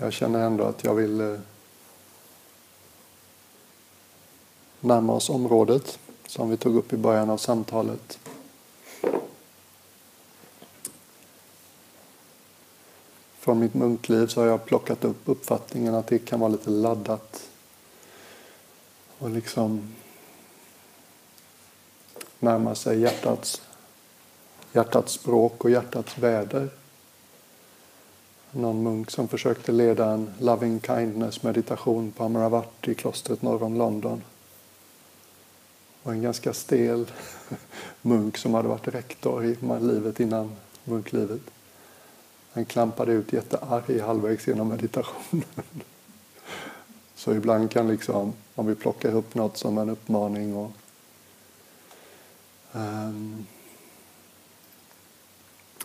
jag känner ändå att jag vill eh, närma oss området som vi tog upp i början av samtalet. Från mitt munkliv så har jag plockat upp uppfattningen att det kan vara lite laddat och liksom närma sig hjärtats, hjärtats språk och hjärtats väder. Någon munk som försökte leda en loving kindness meditation på Amaravati, klostret norr om London. Och en ganska stel munk som hade varit rektor i livet innan munklivet. Han klampade ut jättearg halvvägs genom meditationen. Så ibland kan liksom, om vi plockar upp något som en uppmaning och um,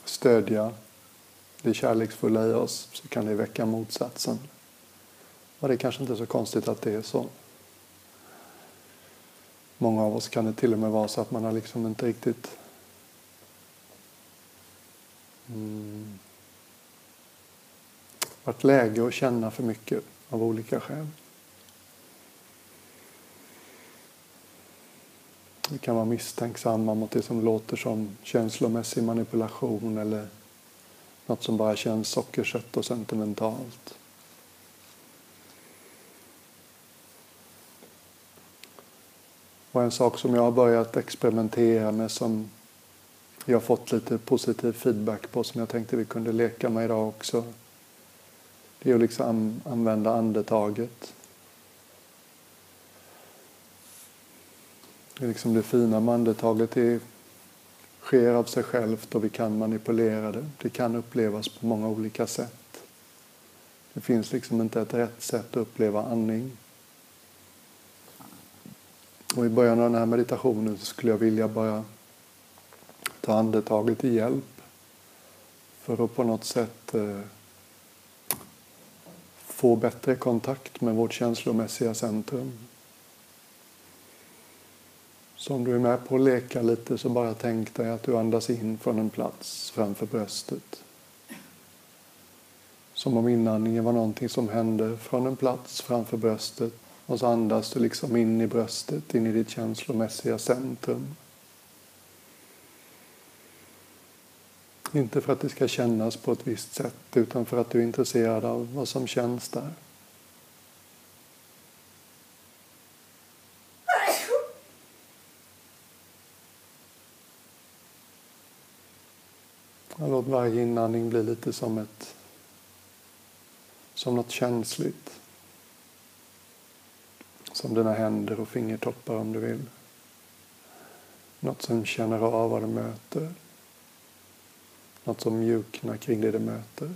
stödja det kärleksfulla i oss så kan det väcka motsatsen. Och det är kanske inte så konstigt att det är så. Många av oss kan det till och med vara så att man har liksom inte riktigt mm, varit läge att känna för mycket av olika skäl. Vi kan vara misstänksamma mot det som låter som känslomässig manipulation eller något som bara känns sockersött och sentimentalt. Och en sak som jag har börjat experimentera med som jag har fått lite positiv feedback på som jag tänkte vi kunde leka med idag också. Det är att liksom använda andetaget. Det, är liksom det fina med andetaget det sker av sig självt och vi kan manipulera det. Det kan upplevas på många olika sätt. Det finns liksom inte ett rätt sätt att uppleva andning. Och I början av den här meditationen så skulle jag vilja bara ta andetaget till hjälp för att på något sätt eh, få bättre kontakt med vårt känslomässiga centrum. Så om du är med på att leka lite så bara tänk dig att du andas in från en plats framför bröstet. Som om inandningen var någonting som hände från en plats framför bröstet och så andas du liksom in i bröstet, in i ditt känslomässiga centrum. Inte för att det ska kännas på ett visst sätt utan för att du är intresserad av vad som känns där. Låt varje inandning bli lite som ett som något känsligt. Som dina händer och fingertoppar om du vill. Något som känner av vad du möter. Något som mjuknar kring det du möter.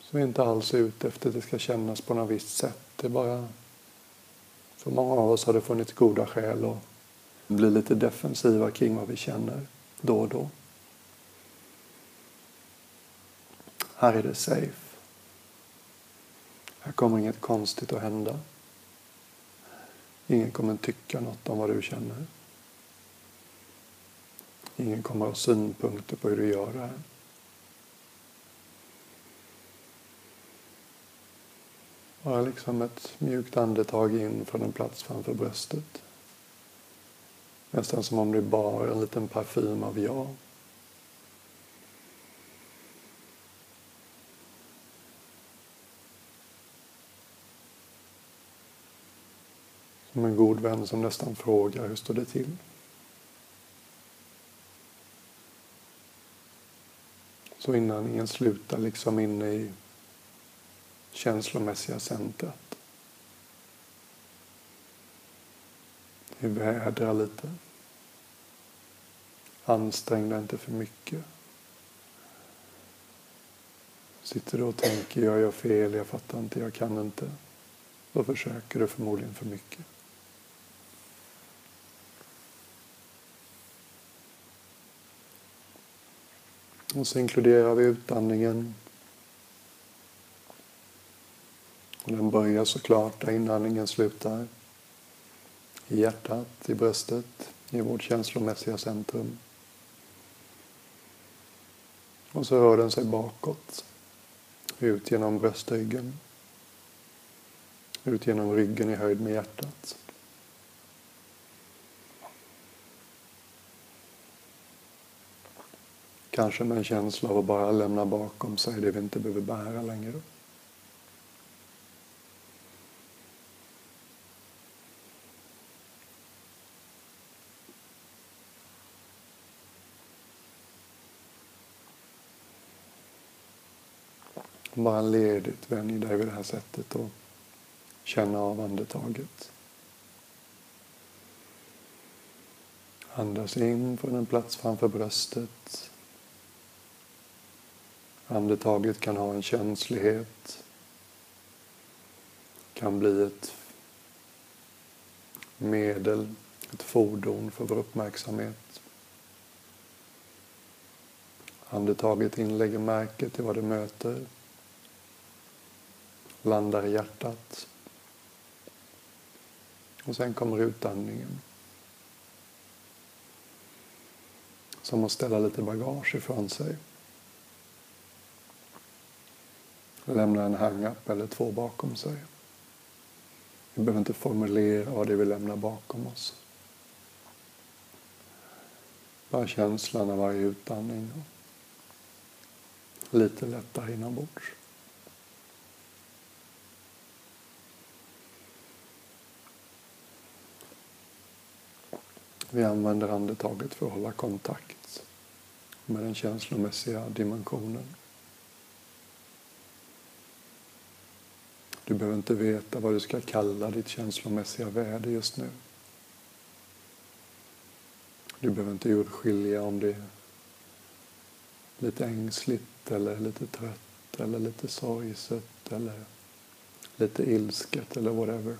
Så vi är inte alls ute efter att det ska kännas på något visst sätt. Det är bara... För många av oss har det funnits goda skäl att bli lite defensiva kring vad vi känner då och då. Här är det safe. Här kommer inget konstigt att hända. Ingen kommer tycka något om vad du känner. Ingen kommer ha synpunkter på hur du gör det här. Bara liksom ett mjukt andetag in från en plats framför bröstet. Nästan som om det bar en liten parfym av ja. Som en god vän som nästan frågar hur står det till? Så innan ingen slutar liksom inne i känslomässiga centret. Vi vädrar lite. Ansträng dig inte för mycket. Sitter du och tänker jag gör fel, jag fattar inte, jag kan inte. Då försöker du förmodligen för mycket. Och så inkluderar vi utandningen. Och den börjar såklart där inandningen slutar i hjärtat, i bröstet, i vårt känslomässiga centrum. Och så rör den sig bakåt. Ut genom bröstryggen. Ut genom ryggen i höjd med hjärtat. Kanske med en känsla av att bara lämna bakom sig det vi inte behöver bära längre. Bara ledigt vänj dig vid det här sättet och känna av andetaget. Andas in från en plats framför bröstet. Andetaget kan ha en känslighet. Kan bli ett medel, ett fordon för vår uppmärksamhet. Andetaget inlägger märke till vad det möter landar i hjärtat. Och sen kommer utandningen. Som att ställa lite bagage ifrån sig. Lämna en hang-up eller två bakom sig. Vi behöver inte formulera vad det är vi lämnar bakom oss. Bara känslan av varje utandning. Lite lättare inombords. Vi använder andetaget för att hålla kontakt med den känslomässiga dimensionen. Du behöver inte veta vad du ska kalla ditt känslomässiga väder just nu. Du behöver inte urskilja om det är lite ängsligt eller lite trött eller lite sorgset eller lite ilsket eller whatever.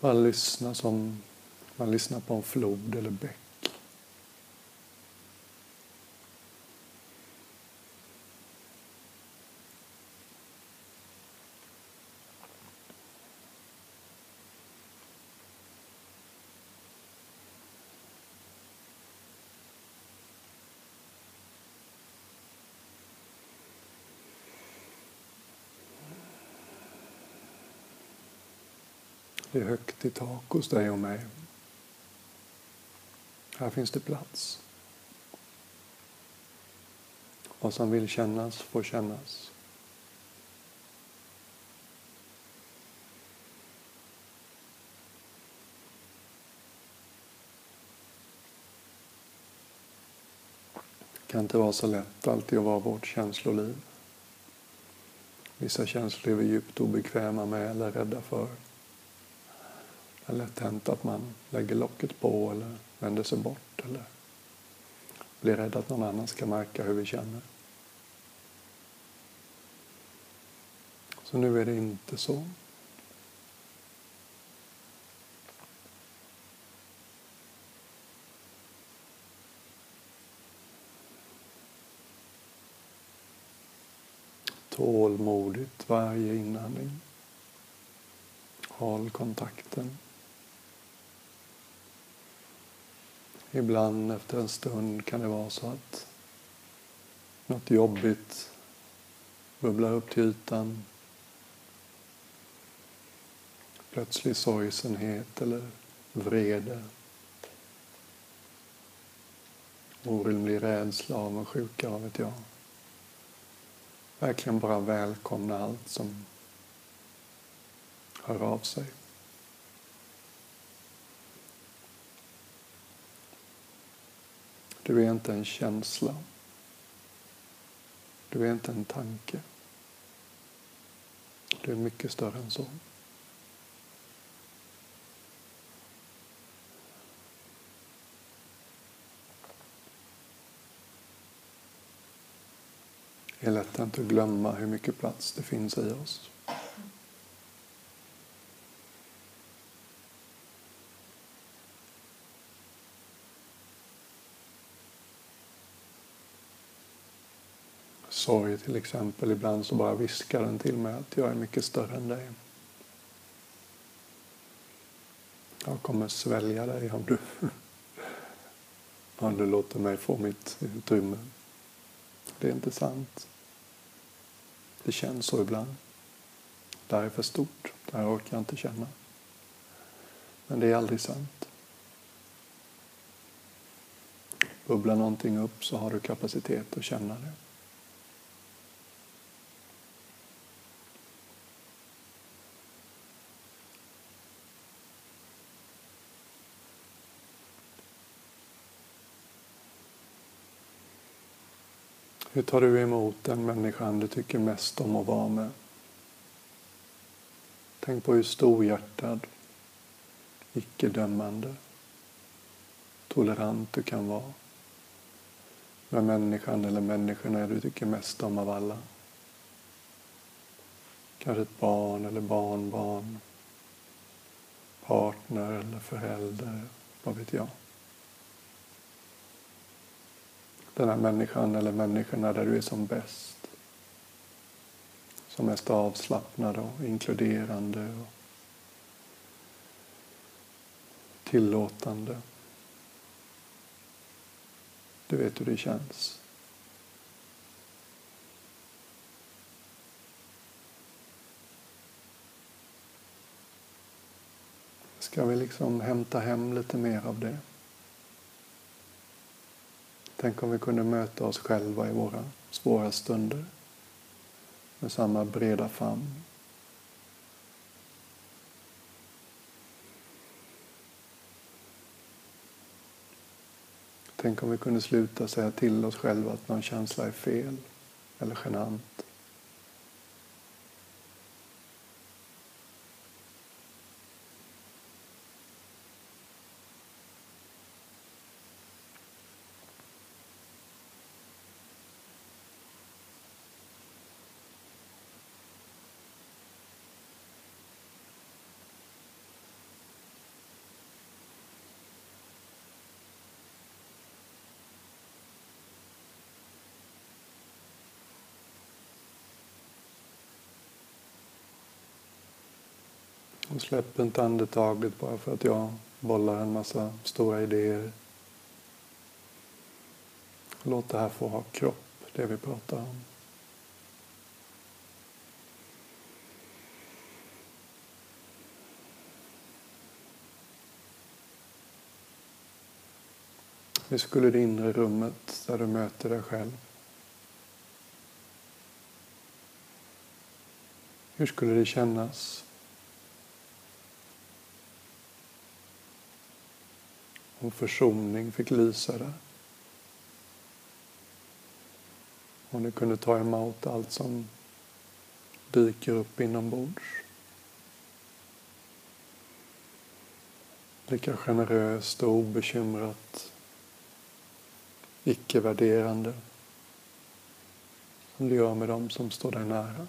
Bara lyssna som man lyssnar på en flod eller bäck. Det är högt i tak hos dig och mig. Här finns det plats. Vad som vill kännas får kännas. Det kan inte vara så lätt alltid att vara vårt känsloliv. Vissa känslor är vi djupt obekväma med eller rädda för. Det är lätt hänt att man lägger locket på eller vänder sig bort eller blir rädd att någon annan ska märka hur vi känner. Så nu är det inte så. Tålmodigt varje inandning. Håll kontakten. Ibland efter en stund kan det vara så att något jobbigt bubblar upp till ytan. Plötslig sorgsenhet eller vrede. Orimlig rädsla, avundsjuka, vad vet jag. Verkligen bara välkomna allt som hör av sig. Du är inte en känsla. Du är inte en tanke. Du är mycket större än så. Det är lätt att glömma hur mycket plats det finns i oss. Sorg till exempel, ibland så bara viskar den till mig att jag är mycket större än dig. Jag kommer svälja dig om du om du låter mig få mitt utrymme. Det är inte sant. Det känns så ibland. Det här är för stort. Det här orkar jag inte känna. Men det är aldrig sant. Bubblar någonting upp så har du kapacitet att känna det. Hur tar du emot den människan du tycker mest om att vara med? Tänk på hur storhjärtad, icke-dömande, tolerant du kan vara med människan eller människorna du tycker mest om av alla. Kanske ett barn eller barnbarn, partner eller förälder, vad vet jag. Den här människan eller människorna där du är som bäst. Som mest avslappnad och inkluderande och tillåtande. Du vet hur det känns. Ska vi liksom hämta hem lite mer av det? Tänk om vi kunde möta oss själva i våra svåra stunder med samma breda famn. Tänk om vi kunde sluta säga till oss själva att någon känsla är fel eller genant. Och släpp inte andetaget bara för att jag bollar en massa stora idéer. Låt det här få ha kropp, det vi pratar om. Hur skulle det inre rummet där du möter dig själv? Hur skulle det kännas och försoning fick lysa där. Och du kunde ta emot allt som dyker upp inombords. Lika generöst och obekymrat, icke-värderande som du gör med dem som står dig nära.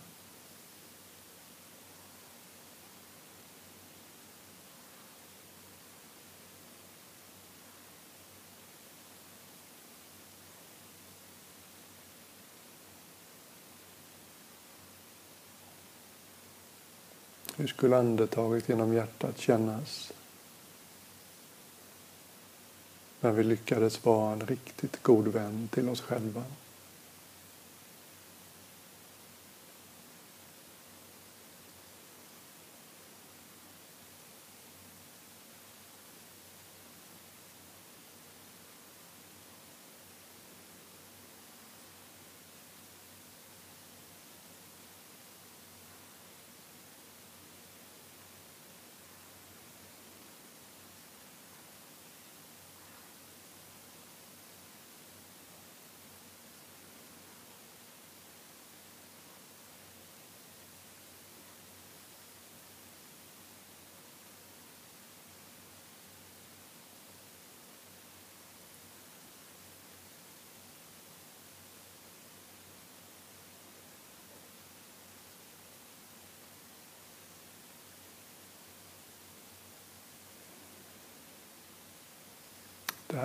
Hur skulle andetaget genom hjärtat kännas? När vi lyckades vara en riktigt god vän till oss själva.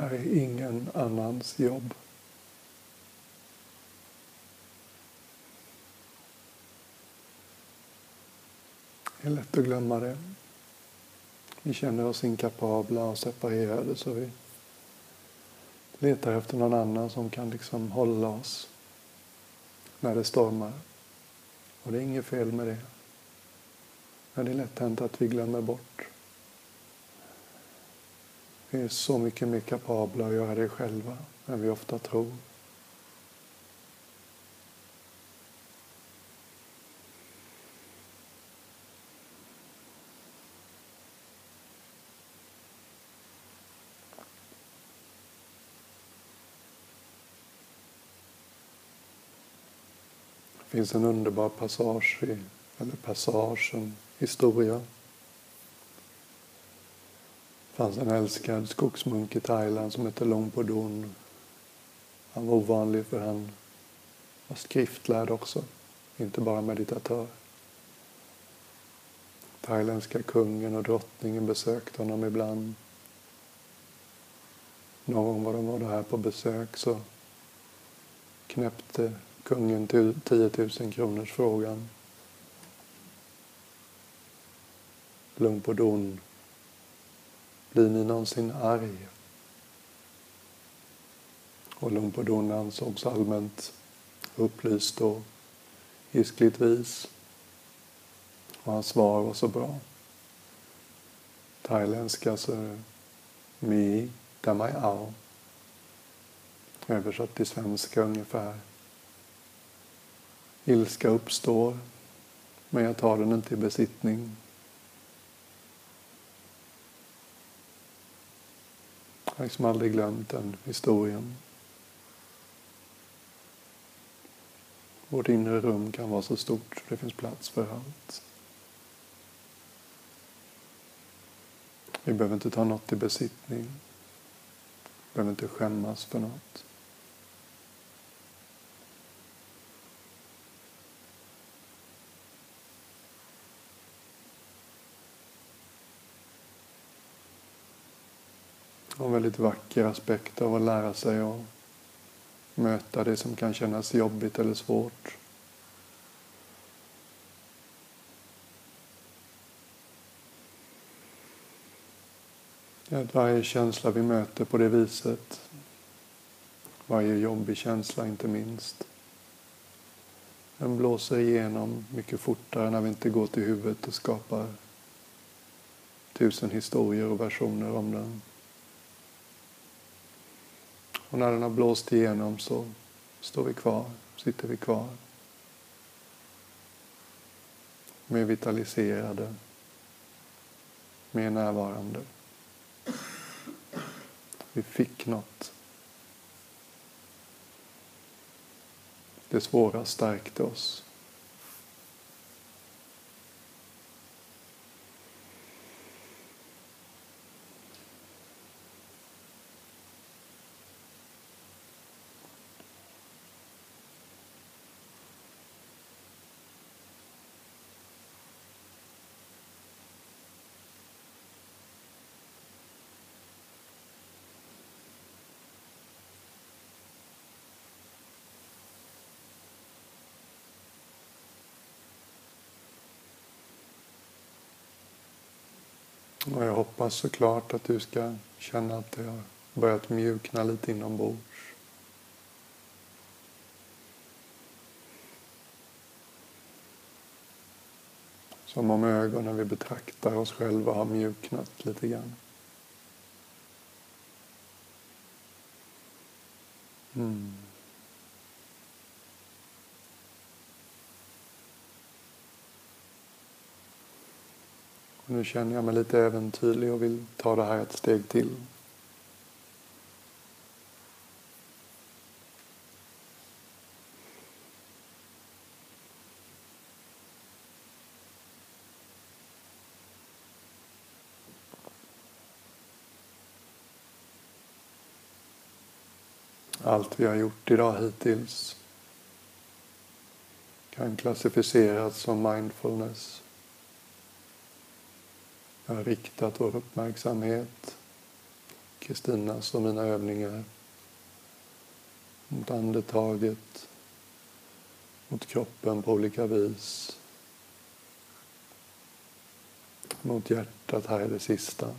Är ingen annans jobb. Det är lätt att glömma det. Vi känner oss inkapabla och separerade så vi letar efter någon annan som kan liksom hålla oss när det stormar. Och det är inget fel med det. Men det är lätt hänt att vi glömmer bort. Vi är så mycket mer kapabla att göra det själva än vi ofta tror. Det finns en underbar passage, i, eller passage, en historia. Det fanns en älskad skogsmunk i Thailand som hette Longpodon. Han var ovanlig för han var skriftlärd också, inte bara meditatör. Thailändska kungen och drottningen besökte honom ibland. Någon gång var de var här på besök så knäppte kungen till 10 000 kronors frågan. Lugn på don. Blir ni någonsin arg? Och Lugn ansågs allmänt upplyst och hiskligt vis. Och hans svar var så bra. Thailändska så Mi Damai Ao. Översatt till svenska ungefär. Ilska uppstår, men jag tar den inte i besittning. Jag har liksom aldrig glömt den historien. Vårt inre rum kan vara så stort så det finns plats för allt. Vi behöver inte ta något i besittning. Vi behöver inte skämmas för något. en väldigt vacker aspekt av att lära sig att möta det som kan kännas jobbigt eller svårt. Att varje känsla vi möter på det viset, varje jobbig känsla inte minst, den blåser igenom mycket fortare när vi inte går till huvudet och skapar tusen historier och versioner om den. Och när den har blåst igenom så står vi kvar, sitter vi kvar. Mer vitaliserade, mer närvarande. Vi fick något. Det svåra stärkte oss. Och jag hoppas såklart att du ska känna att det har börjat mjukna lite inombords. Som om ögonen vi betraktar oss själva har mjuknat lite grann. Mm. Nu känner jag mig lite äventyrlig och vill ta det här ett steg till. Allt vi har gjort idag hittills kan klassificeras som mindfulness. Jag har riktat vår uppmärksamhet, Kristinas och mina övningar, mot andetaget, mot kroppen på olika vis, mot hjärtat här är det sista.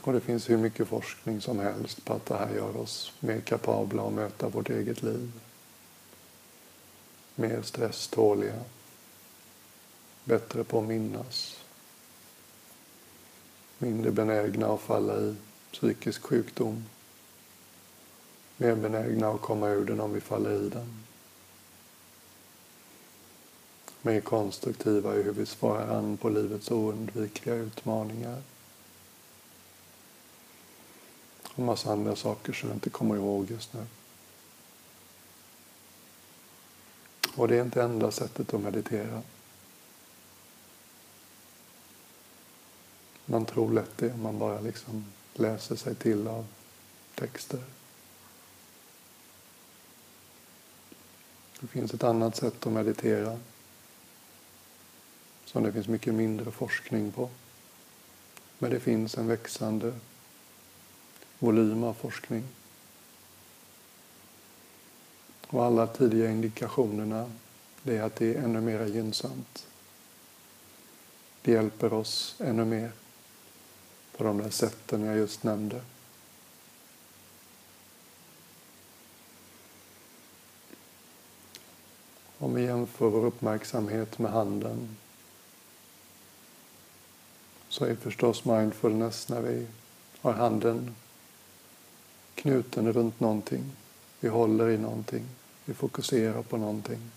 Och det finns hur mycket forskning som helst på att det här gör oss mer kapabla att möta vårt eget liv. Mer stresståliga. Bättre på att minnas. Mindre benägna att falla i psykisk sjukdom. Mer benägna att komma ur den om vi faller i den. Mer konstruktiva i hur vi svarar an på livets oundvikliga utmaningar. Och massa andra saker som jag inte kommer ihåg just nu. Och det är inte enda sättet att meditera. Man tror lätt det om man bara liksom läser sig till av texter. Det finns ett annat sätt att meditera som det finns mycket mindre forskning på. Men det finns en växande volym av forskning. Och alla tidiga indikationerna det är att det är ännu mer gynnsamt. Det hjälper oss ännu mer på de där sätten jag just nämnde. Om vi jämför vår uppmärksamhet med handen så är förstås mindfulness när vi har handen knuten runt någonting. Vi håller i någonting. Vi fokuserar på någonting.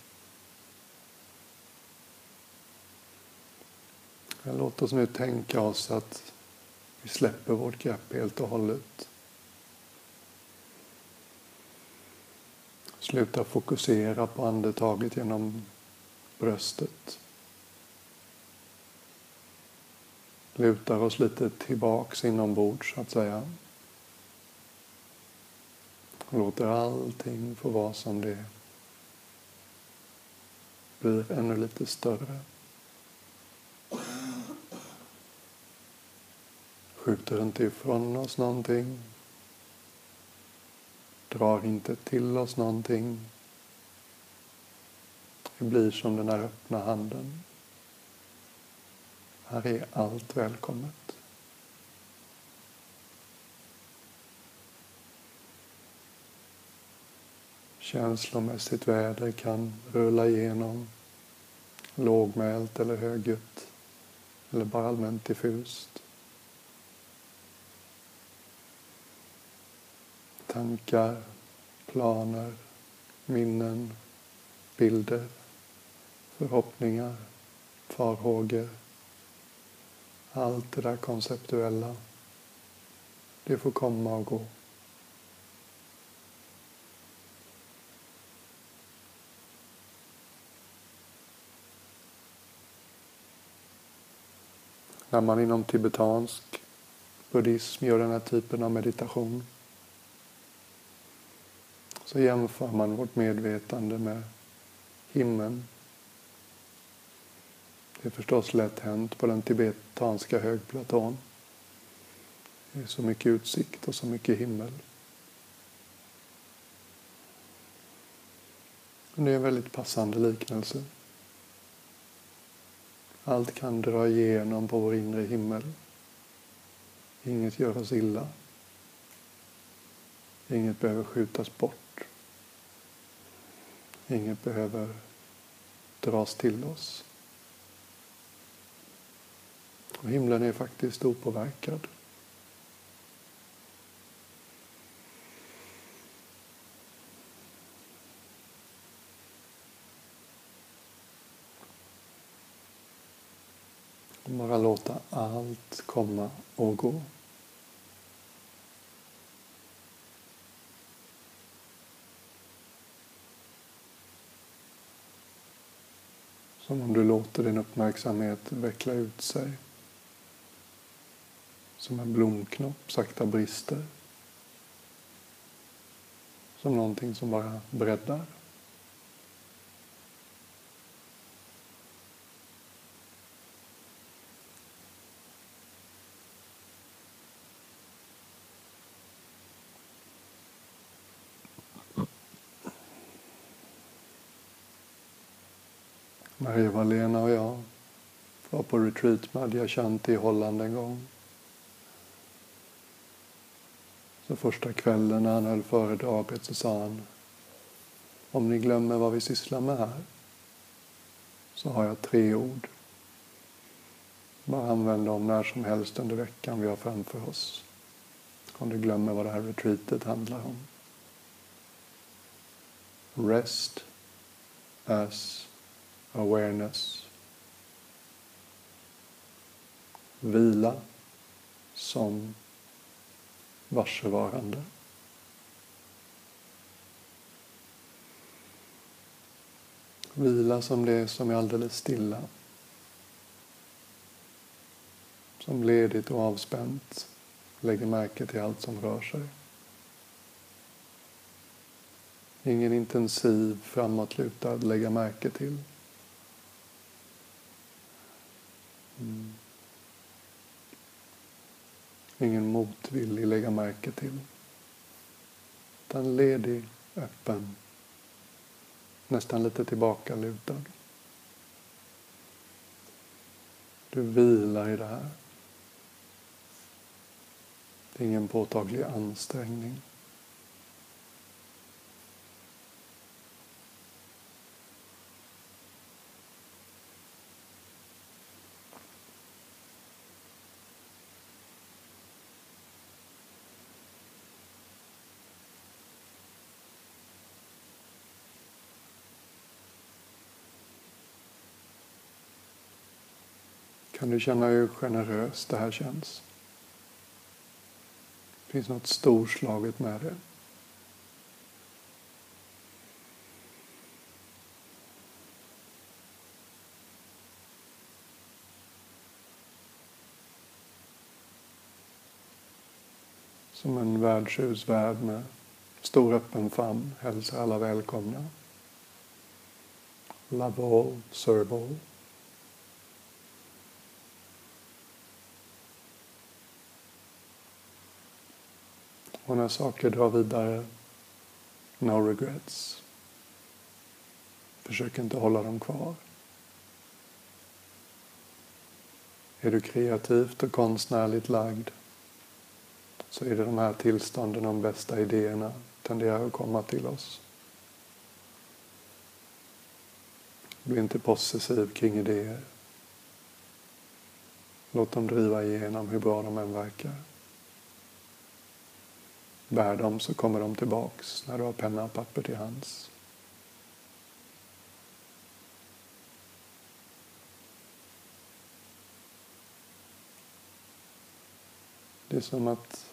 Låt oss nu tänka oss att vi släpper vårt grepp helt och hållet. Sluta fokusera på andetaget genom bröstet. Lutar oss lite tillbaks inombords så att säga. Låter allting få vara som det är. Blir ännu lite större. Skjuter inte ifrån oss någonting. Drar inte till oss någonting. Det blir som den här öppna handen. Här är allt välkommet. Känslomässigt väder kan rulla igenom lågmält eller högljutt eller bara allmänt diffust. Tankar, planer, minnen, bilder, förhoppningar, farhågor allt det där konceptuella, det får komma och gå. När man inom tibetansk buddhism gör den här typen av meditation så jämför man vårt medvetande med himlen det är förstås lätt hänt på den tibetanska högplatån. Det är så mycket utsikt och så mycket himmel. Men Det är en väldigt passande liknelse. Allt kan dra igenom på vår inre himmel. Inget gör oss illa. Inget behöver skjutas bort. Inget behöver dras till oss. Och himlen är faktiskt opåverkad. Bara låta allt komma och gå. Som om du låter din uppmärksamhet veckla ut sig som en blomknopp sakta brister. Som någonting som bara breddar. Maria-Valena och jag var på retreat med Adyashanti i Holland en gång. Så första kvällen när han höll föredraget så sa han Om ni glömmer vad vi sysslar med här så har jag tre ord. Bara använd dem när som helst under veckan vi har framför oss. Om du glömmer vad det här retreatet handlar om. Rest as awareness. Vila som varsevarande. Vila som det som är alldeles stilla. Som ledigt och avspänt lägger märke till allt som rör sig. Ingen intensiv framåtlutad lägga märke till. Mm. Ingen motvillig lägga märke till. Utan ledig, öppen, nästan lite tillbakalutad. Du vilar i det här. Det är ingen påtaglig ansträngning. Kan du känna hur generöst det här känns? Det finns något storslaget med det. Som en värdshusvärd med stor öppen famn hälsar alla välkomna. Love all, serve all. Och när saker drar vidare, no regrets. Försök inte hålla dem kvar. Är du kreativt och konstnärligt lagd så är det de här tillstånden, de bästa idéerna tenderar att komma till oss. Bli inte possessiv kring idéer. Låt dem driva igenom hur bra de än verkar bär dem så kommer de tillbaks när du har penna och papper till hands. Det är som att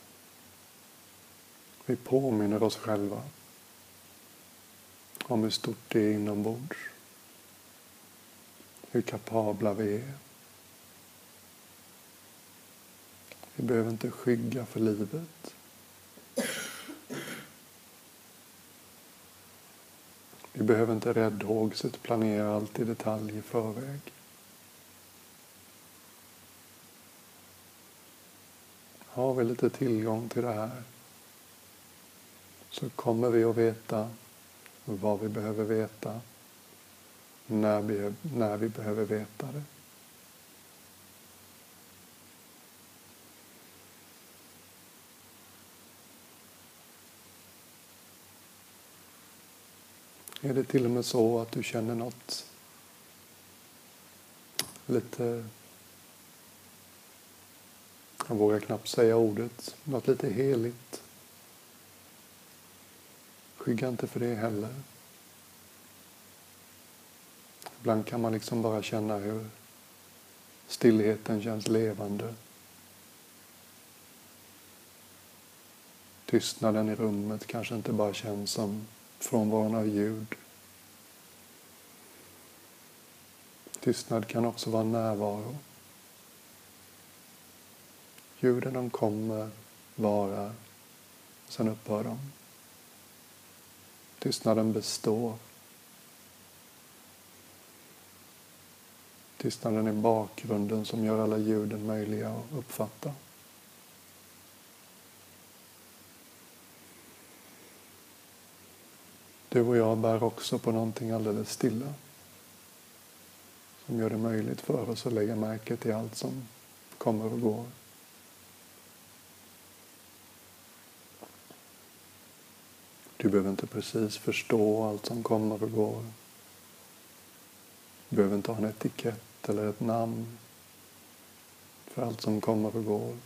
vi påminner oss själva om hur stort det är inombords. Hur kapabla vi är. Vi behöver inte skygga för livet. Vi behöver inte räddhågset planera allt i detalj i förväg. Har vi lite tillgång till det här så kommer vi att veta vad vi behöver veta när vi, när vi behöver veta det. Är det till och med så att du känner något lite, jag vågar knappt säga ordet, något lite heligt. Skygga inte för det heller. Ibland kan man liksom bara känna hur stillheten känns levande. Tystnaden i rummet kanske inte bara känns som frånvaron av ljud. Tystnad kan också vara närvaro. Ljuden de kommer, varar, sen upphör de. Tystnaden består. Tystnaden är bakgrunden som gör alla ljuden möjliga att uppfatta. Du och jag bär också på någonting alldeles stilla som gör det möjligt för oss att lägga märke till allt som kommer och går. Du behöver inte precis förstå allt som kommer och går. Du behöver inte ha en etikett eller ett namn för allt som kommer och går.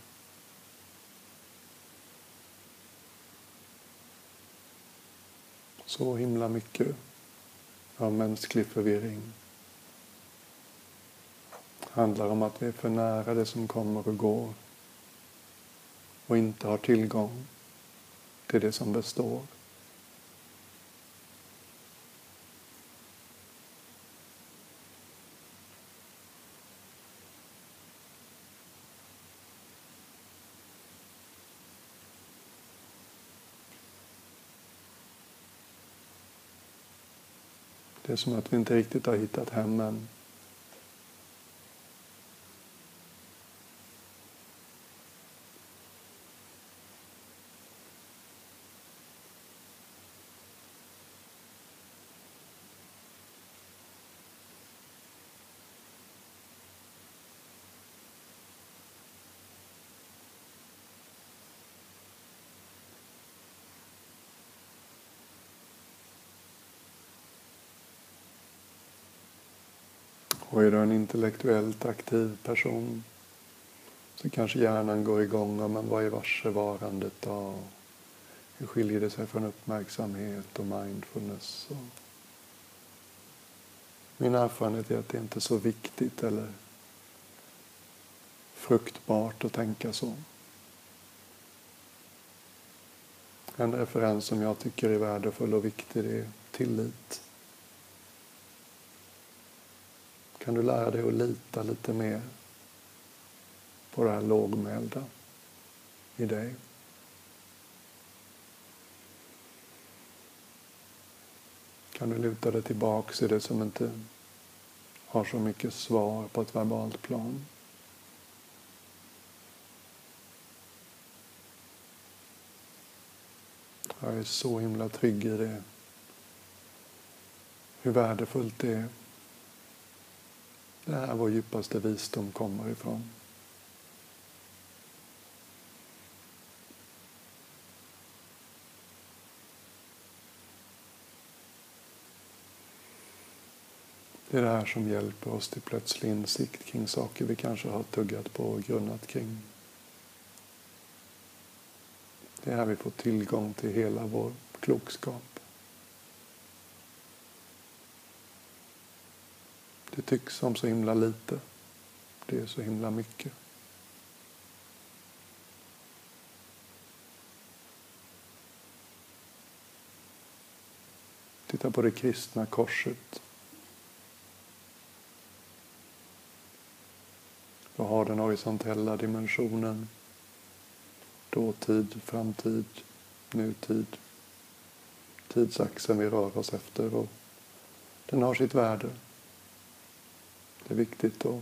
Så himla mycket av mänsklig förvirring handlar om att vi är för nära det som kommer och går och inte har tillgång till det som består. Det är som att vi inte riktigt har hittat hem Och är du en intellektuellt aktiv person så kanske hjärnan går igång om men vad är varsevarandet då? Hur skiljer det sig från uppmärksamhet och mindfulness? Och min erfarenhet är att det inte är så viktigt eller fruktbart att tänka så. En referens som jag tycker är värdefull och viktig är tillit. Kan du lära dig att lita lite mer på det här lågmälda i dig. Kan du luta dig tillbaks i det som inte har så mycket svar på ett verbalt plan. Jag är så himla trygg i det. Hur värdefullt det är det är här vår djupaste visdom kommer ifrån. Det är det här som hjälper oss till plötslig insikt kring saker vi kanske har tuggat på och grunnat kring. Det är här vi får tillgång till hela vår klokskap. Det tycks som så himla lite. Det är så himla mycket. Titta på det kristna korset. Vad har den horisontella dimensionen. Dåtid, framtid, nutid. Tidsaxeln vi rör oss efter. Och den har sitt värde. Det är viktigt att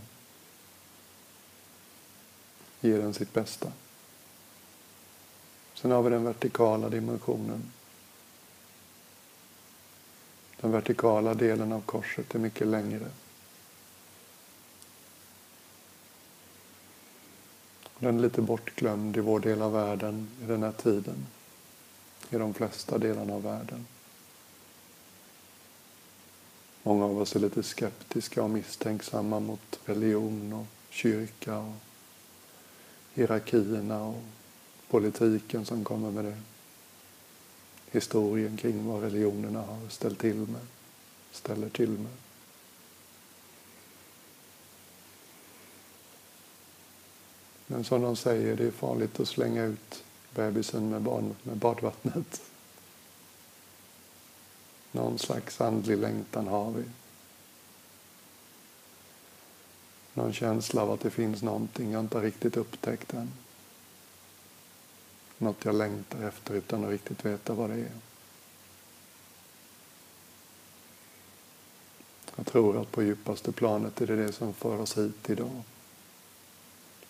ge den sitt bästa. Sen har vi den vertikala dimensionen. Den vertikala delen av korset är mycket längre. Den är lite bortglömd i vår del av världen i den här tiden. I de flesta delarna av världen. Många av oss är lite skeptiska och misstänksamma mot religion och kyrka och hierarkierna och politiken som kommer med det. Historien kring vad religionerna har ställt till med, ställer till med. Men som de säger, det är farligt att slänga ut bebisen med, barn, med badvattnet. Någon slags andlig längtan har vi. Någon känsla av att det finns någonting jag inte har riktigt upptäckt än. Något jag längtar efter utan att riktigt veta vad det är. Jag tror att på djupaste planet är det det som för oss hit idag.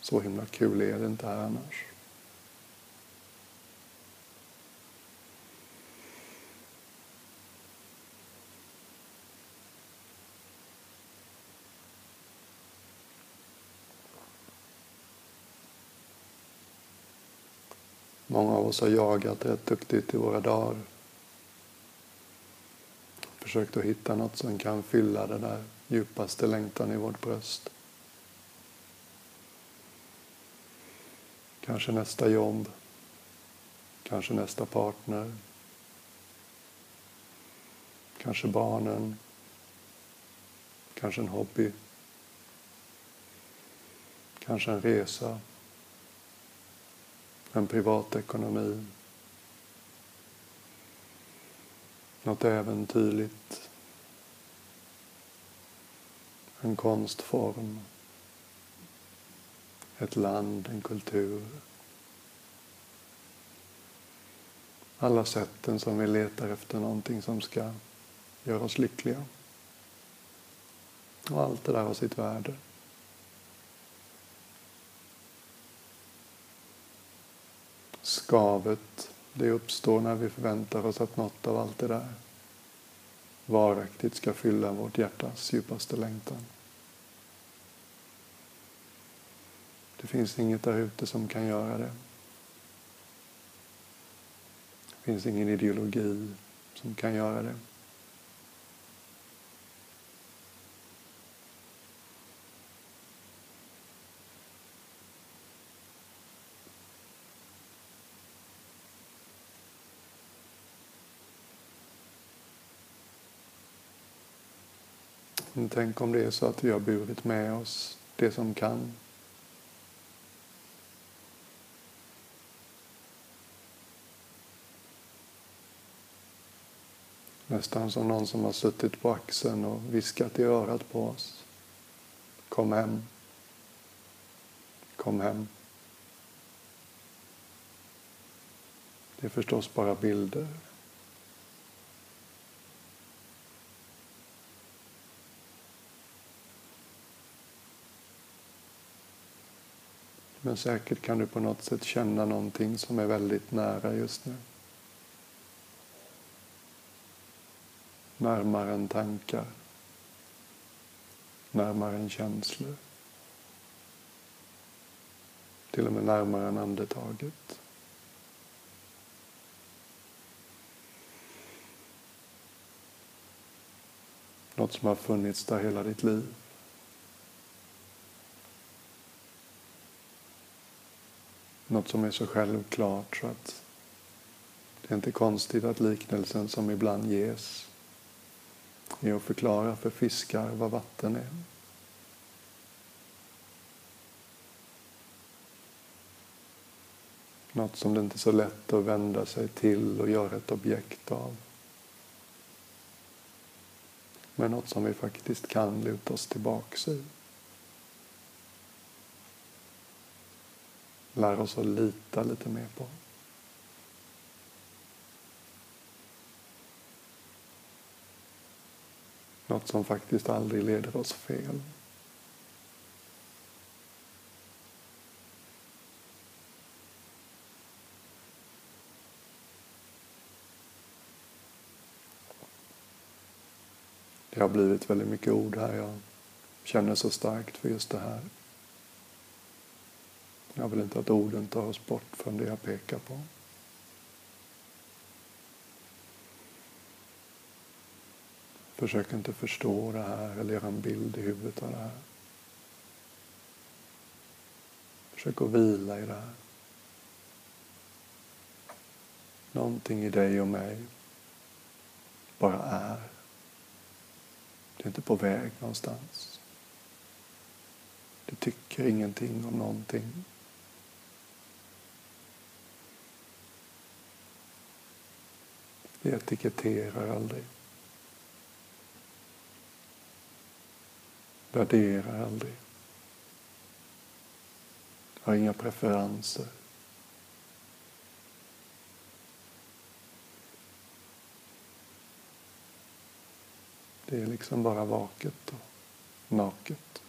Så himla kul är det inte här annars. Många av oss har jagat rätt duktigt i våra dagar. Försökt att hitta något som kan fylla den där djupaste längtan i vårt bröst. Kanske nästa jobb, kanske nästa partner, kanske barnen, kanske en hobby, kanske en resa, en privatekonomi, något äventyrligt, en konstform, ett land, en kultur. Alla sätten som vi letar efter någonting som ska göra oss lyckliga. Och allt det där har sitt värde. Skavet, det uppstår när vi förväntar oss att något av allt det där varaktigt ska fylla vårt hjärtas djupaste längtan. Det finns inget där ute som kan göra det. Det finns ingen ideologi som kan göra det. Tänk om det är så att vi har burit med oss det som kan. Nästan som någon som har suttit på axeln och viskat i örat på oss. Kom hem. Kom hem. Det är förstås bara bilder. Men säkert kan du på något sätt känna någonting som är väldigt nära just nu. Närmare än tankar. Närmare än känslor. Till och med närmare än andetaget. Något som har funnits där hela ditt liv. Något som är så självklart så att det är inte konstigt att liknelsen som ibland ges är att förklara för fiskar vad vatten är. Något som det inte är så lätt att vända sig till och göra ett objekt av. Men något som vi faktiskt kan luta oss tillbaka i. lär oss att lita lite mer på. Något som faktiskt aldrig leder oss fel. Det har blivit väldigt mycket ord här. Jag känner så starkt för just det här. Jag vill inte att orden tar oss bort från det jag pekar på. Försök inte förstå det här eller göra en bild i huvudet av det här. Försök att vila i det här. Någonting i dig och mig bara är. Det är inte på väg någonstans. Det tycker ingenting om någonting. Vi etiketterar aldrig. Värderar aldrig. Har inga preferenser. Det är liksom bara vaket och naket.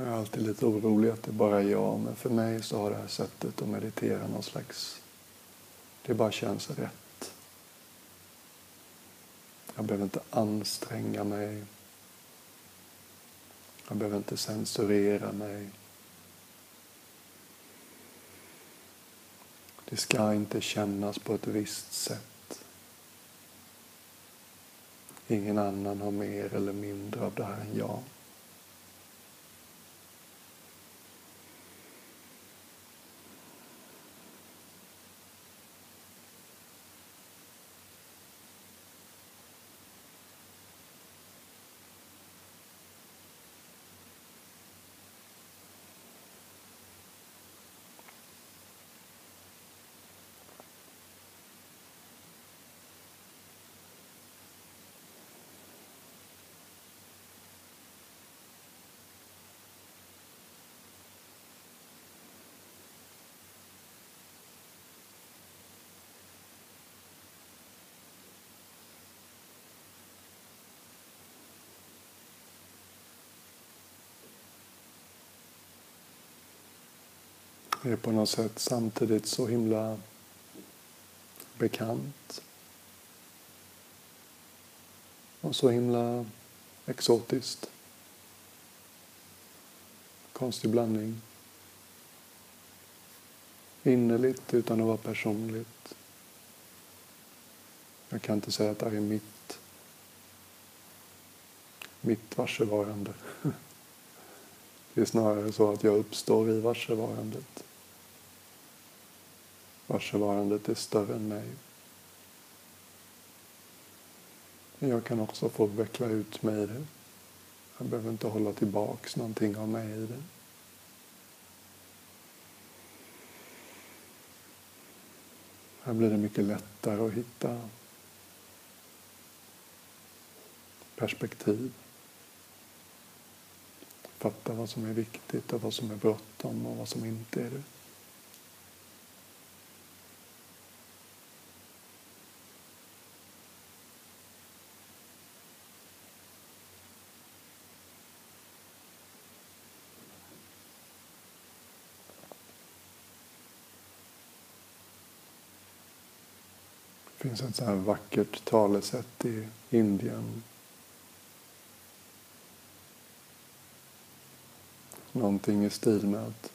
Jag är alltid lite orolig att det bara är jag, men för mig så har det här sättet att meditera någon slags... Det bara känns rätt. Jag behöver inte anstränga mig. Jag behöver inte censurera mig. Det ska inte kännas på ett visst sätt. Ingen annan har mer eller mindre av det här än jag. Är på något sätt samtidigt så himla bekant. Och så himla exotiskt. Konstig blandning. Innerligt utan att vara personligt. Jag kan inte säga att det här är mitt, mitt varsevarande. Det är snarare så att jag uppstår i varsevarandet. Varsevarandet är större än mig. Men jag kan också få veckla ut mig i det. Jag behöver inte hålla tillbaks någonting av mig i det. Här blir det mycket lättare att hitta perspektiv. Fatta vad som är viktigt och vad som är bråttom och vad som inte är det. Det finns ett så här vackert talesätt i Indien. Någonting i stil med att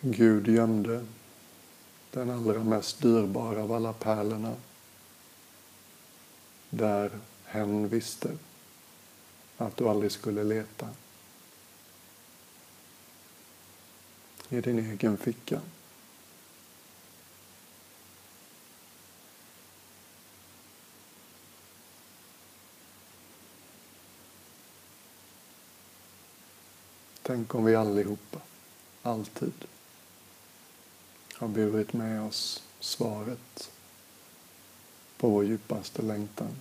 Gud gömde den allra mest dyrbara av alla pärlorna där hen visste att du aldrig skulle leta. I din egen ficka. Tänk om vi allihopa, alltid, har burit med oss svaret på vår djupaste längtan.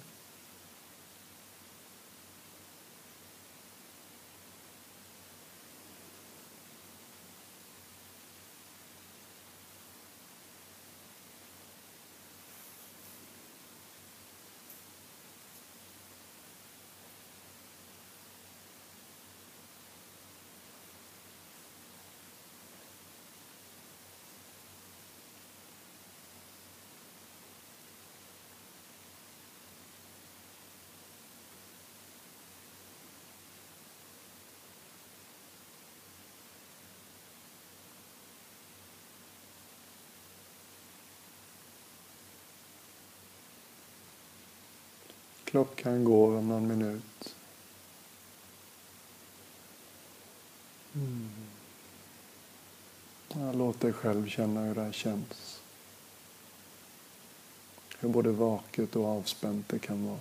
Klockan går om någon minut. Mm. Ja, låt dig själv känna hur det här känns. Hur både vaket och avspänt det kan vara.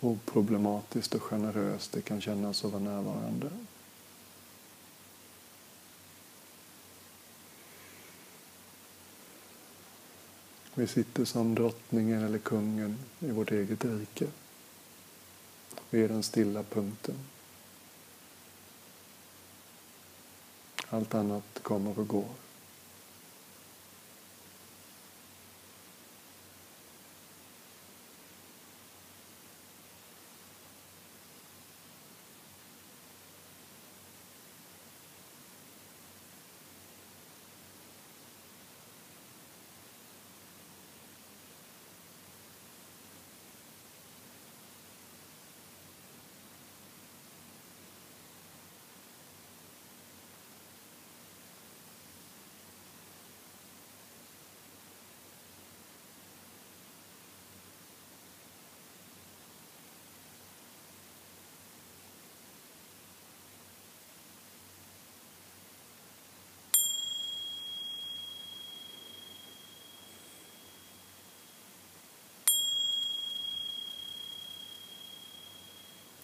Oproblematiskt och generöst det kan kännas att vara närvarande. Vi sitter som drottningen eller kungen i vårt eget rike. Vi är den stilla punkten. Allt annat kommer och går.